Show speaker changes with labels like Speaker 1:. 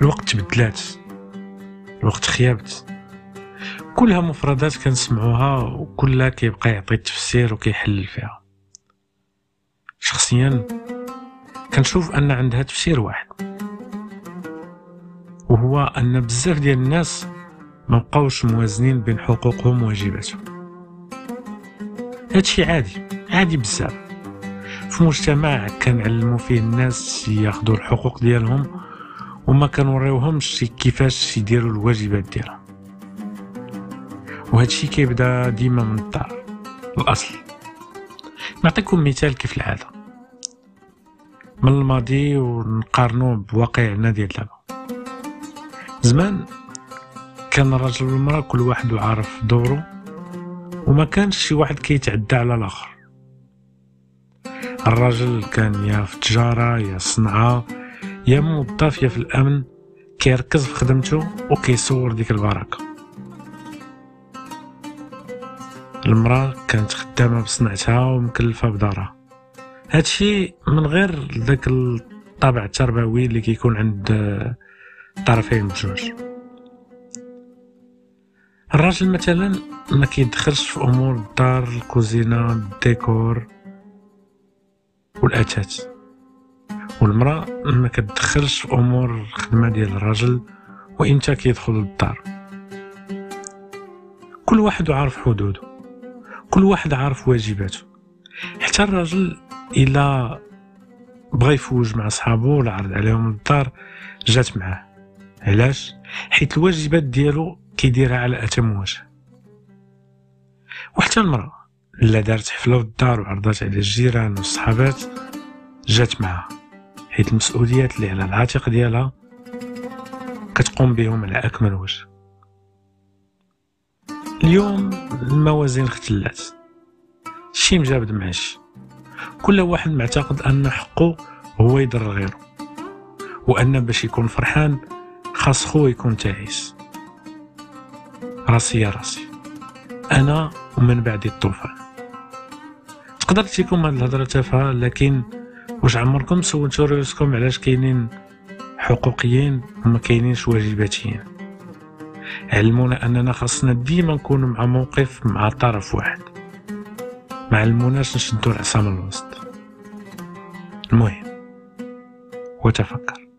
Speaker 1: الوقت تبدلات الوقت خيابت. كلها مفردات كنسمعوها وكلها كيبقى يعطي التفسير وكيحلل فيها شخصيا كنشوف أن عندها تفسير واحد. وهو أن بزاف ديال الناس ما بقاوش موازنين بين حقوقهم وواجباتهم. هادشي عادي عادي بزاف. في مجتمع كنعلمو فيه الناس ياخدو الحقوق ديالهم وما كنوريوهمش كيفاش يديروا الواجبات ديالهم. وهادشي كيبدا ديما من الدار الأصل. نعطيكم مثال كيف العادة. من الماضي ونقارنو بواقعنا ديال دابا. زمان كان الراجل والمرأة كل واحد عارف دورو وما كانش شي واحد كيتعدى على الآخر. الراجل كان يا في التجاره يا الصنعه يا موظف يا في الأمن. كيركز في خدمته وكيصور ديك البركة. المرأة كانت خدامة بصنعتها ومكلفة بدارها. هادشي من غير ذاك الطابع التربوي اللي كيكون عند الطرفين بجوج الراجل مثلا ما كيدخلش في أمور الدار الكوزينة الديكور. والاثاث والمرأة ما كتدخلش في أمور الخدمة ديال الراجل وامتى كيدخل للدار. كل واحد عارف حدوده. كل واحد عارف واجباته. حتى الراجل إلا بغى يفوج مع صحابو ولا عرض عليهم الدار جات معاه. علاش؟ حيت الواجبات ديالو كيديرها على أتم وجه. وحتى المرأة. لا دارت حفلة في الدار وعرضات على الجيران والصحابات جات معاها حيت المسؤوليات اللي على العاتق ديالها كتقوم بهم على أكمل وجه. اليوم الموازين اختلات شي مجابد معاش. كل واحد معتقد أن حقه هو يضر غيره وأن باش يكون فرحان خاص خو يكون تعيس. راسي يا راسي أنا ومن بعد الطوفان. تقدر تيكون هاد الهضرة تافهة لكن واش عمركم سولتو راسكم علاش كاينين حقوقيين وما كاينينش واجباتيين؟ علمونا أننا خاصنا ديما نكونوا مع موقف مع طرف واحد. ما علموناش نشدو العصا من الوسط. المهم وتفكر.